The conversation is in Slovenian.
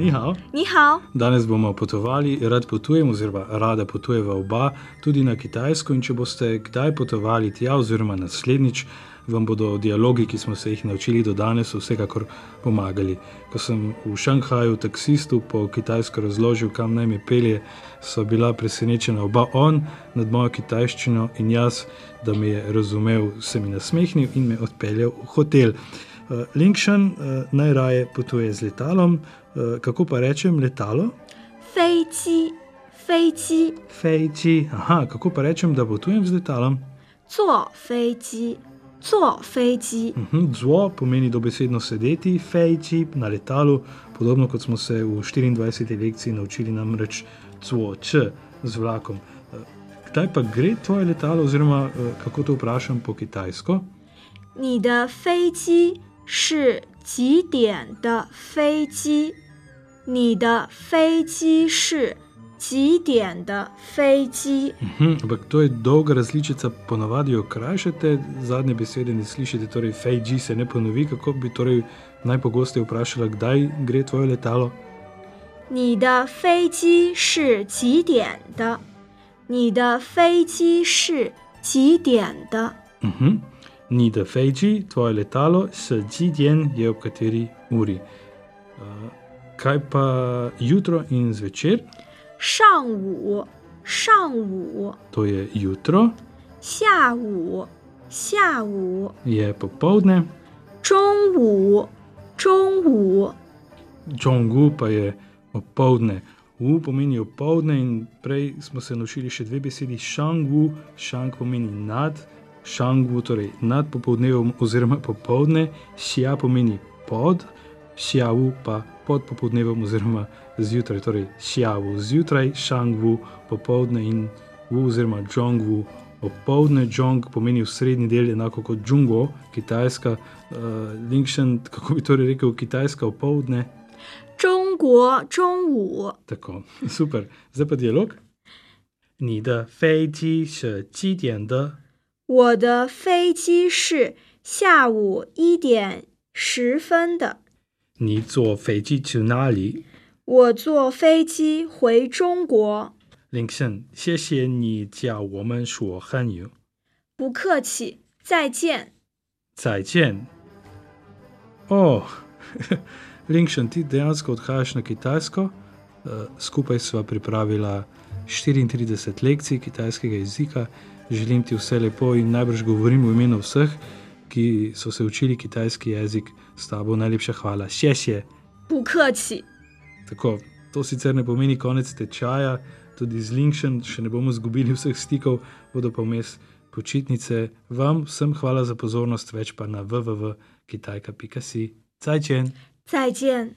Ni hao. 你好，Danes bomo potovali, rad potujem, oziroma rada potujeva oba, tudi na Kitajsko. In če boste kdaj potovali tja, oziroma naslednjič, vam bodo dialogi, ki smo se jih naučili do danes, vsekakor pomagali. Ko sem v Šanghaju taksistu po kitajsko razložil, kam naj me pelje, so bila presenečena oba on nad mojo kitajščino in jaz, da me je razumel, se mi nasmehnil in me odpeljal v hotel. Uh, Linkšan uh, najraje potuje z letalom, uh, kako pa rečem letalo? 飞机，飞机， Fejči. Aha, kako pa rečem, da potujem z letalom? 坐飞机，坐飞机， Mhm, Zvo pomeni dobesedno sedeti, fejči na letalu, podobno kot smo se v 24. lekciji naučili, namreč zvo, č z vlakom. Eh, Kdaj pa gre tvoje letalo, oziroma eh, kako to vprašam po kitajsko? 你的飞机 是几点的飞机？你的飞机是几点的飞机？ Mhm, ampak to je dolga različica, ponavadi jo krajšate, zadnje besede ne slišite, torej fejči se ne ponovi, kako bi torej najpogosteje vprašala, kdaj gre tvoje letalo. 你的飞机是几点的？你的飞机是几点的？ Mhm. ni da Feiji, tvoje letalo, sedjen je ob kateri uri. Uh, kaj pa jutro in zvečer? Šang wu, šang wu. To je jutro. Xia wu, xia wu. Je popovdne. Čong wu, čong wu. Čong wu pa je opoldne. Wu pomeni opoldne in prej smo se naučili še dve besedi. Šang wu, šang pomeni nad šangu, torej nad popoldnevom oziroma popovdne, šja pomeni pod, šjavu pa pod popoldnevom oziroma zjutraj, torej šjavu zjutraj, šangvu popovdne in vu oziroma džongvu. Opoldne džong pomeni v srednji del, enako kot džungo, kitajska, uh, linkšen, kako bi torej rekel, kitajska opoldne. 中国中午， Tako, super. Zdaj pa dialog. 你的飞机是几点的？ 我的飞机是下午一点十分的。你坐飞机去哪里？我坐飞机回中国。林森，谢谢你教我们说汉语。不客气，再见。再见。O, Linkšen, ti dejansko odhajaš na Kitajsko. Uh, skupaj sva pripravila 34 lekcij kitajskega jezika. Želim ti vse lepo in najbrž govorim v imenu vseh, ki so se učili kitajski jezik s tabo. Najlepša hvala, še še. Pukaci. Tako, to sicer ne pomeni konec tečaja, tudi z Linkem še ne bomo izgubili vseh stikov, bodo pa vmes počitnice. Vam vsem hvala za pozornost, več pa na www.kitajka.si. Cajčen! Cajčen!